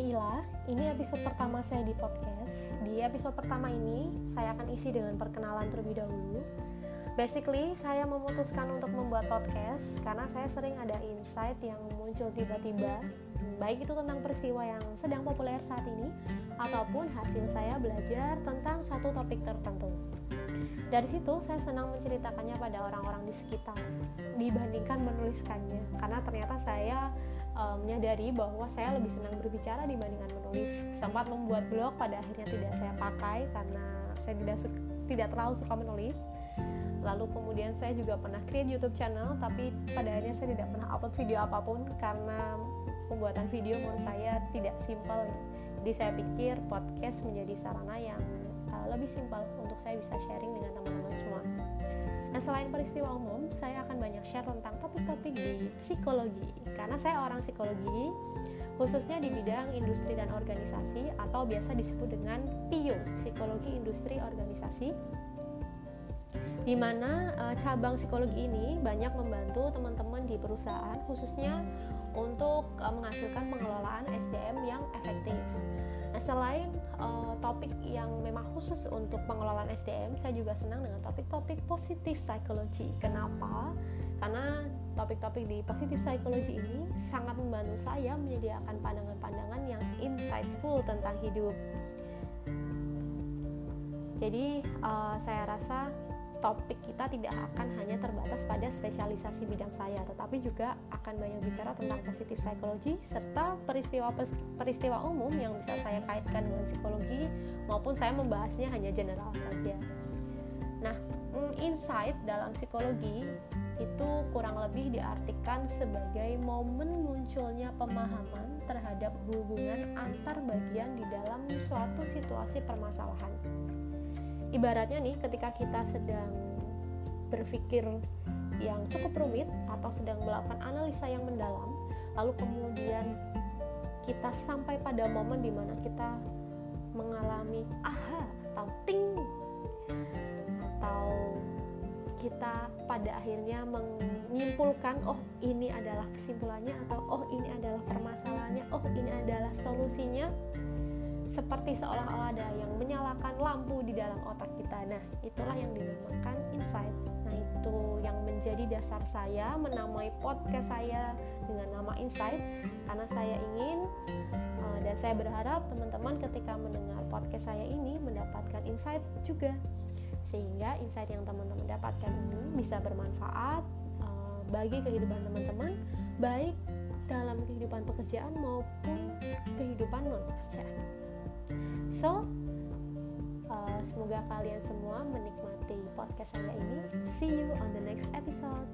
Ila. Ini episode pertama saya di podcast. Di episode pertama ini, saya akan isi dengan perkenalan terlebih dahulu. Basically, saya memutuskan untuk membuat podcast karena saya sering ada insight yang muncul tiba-tiba, baik itu tentang peristiwa yang sedang populer saat ini, ataupun hasil saya belajar tentang satu topik tertentu. Dari situ, saya senang menceritakannya pada orang-orang di sekitar, dibandingkan menuliskannya, karena ternyata saya um, menyadari bahwa saya lebih senang berbicara dibandingkan menulis. Sempat membuat blog pada akhirnya tidak saya pakai karena saya tidak tidak terlalu suka menulis. Lalu kemudian saya juga pernah create YouTube channel, tapi pada akhirnya saya tidak pernah upload video apa pun karena pembuatan video menurut saya tidak simpel. Jadi saya pikir podcast menjadi sarana yang uh, lebih simpel untuk saya bisa sharing dengan. Nah, selain peristiwa umum, saya akan banyak share tentang topik-topik di psikologi. Karena saya orang psikologi, khususnya di bidang industri dan organisasi atau biasa disebut dengan PIO, Psikologi Industri Organisasi. Di mana e, cabang psikologi ini banyak membantu teman-teman di perusahaan khususnya untuk e, menghasilkan pengelolaan SDM yang efektif. Nah, selain uh, topik yang memang khusus untuk pengelolaan SDM, saya juga senang dengan topik-topik positif psikologi. Kenapa? Karena topik-topik di positif psikologi ini sangat membantu saya menyediakan pandangan-pandangan yang insightful tentang hidup. Jadi, uh, saya rasa topik kita tidak akan hanya terbatas pada spesialisasi bidang saya, tetapi juga akan banyak bicara tentang positif psikologi serta peristiwa-peristiwa umum yang bisa saya kaitkan dengan psikologi maupun saya membahasnya hanya general saja. Nah, mm, insight dalam psikologi itu kurang lebih diartikan sebagai momen munculnya pemahaman terhadap hubungan antar bagian di dalam suatu situasi permasalahan ibaratnya nih ketika kita sedang berpikir yang cukup rumit atau sedang melakukan analisa yang mendalam lalu kemudian kita sampai pada momen di mana kita mengalami aha atau ting atau kita pada akhirnya menyimpulkan oh ini adalah kesimpulannya atau oh ini adalah permasalahannya oh ini adalah solusinya seperti seolah-olah ada yang menyalakan lampu di dalam otak kita. Nah, itulah yang dinamakan insight. Nah, itu yang menjadi dasar saya menamai podcast saya dengan nama insight karena saya ingin uh, dan saya berharap teman-teman ketika mendengar podcast saya ini mendapatkan insight juga. Sehingga insight yang teman-teman dapatkan ini bisa bermanfaat uh, bagi kehidupan teman-teman baik dalam kehidupan pekerjaan maupun kehidupan non pekerjaan. So, uh, semoga kalian semua menikmati podcast saya ini. See you on the next episode.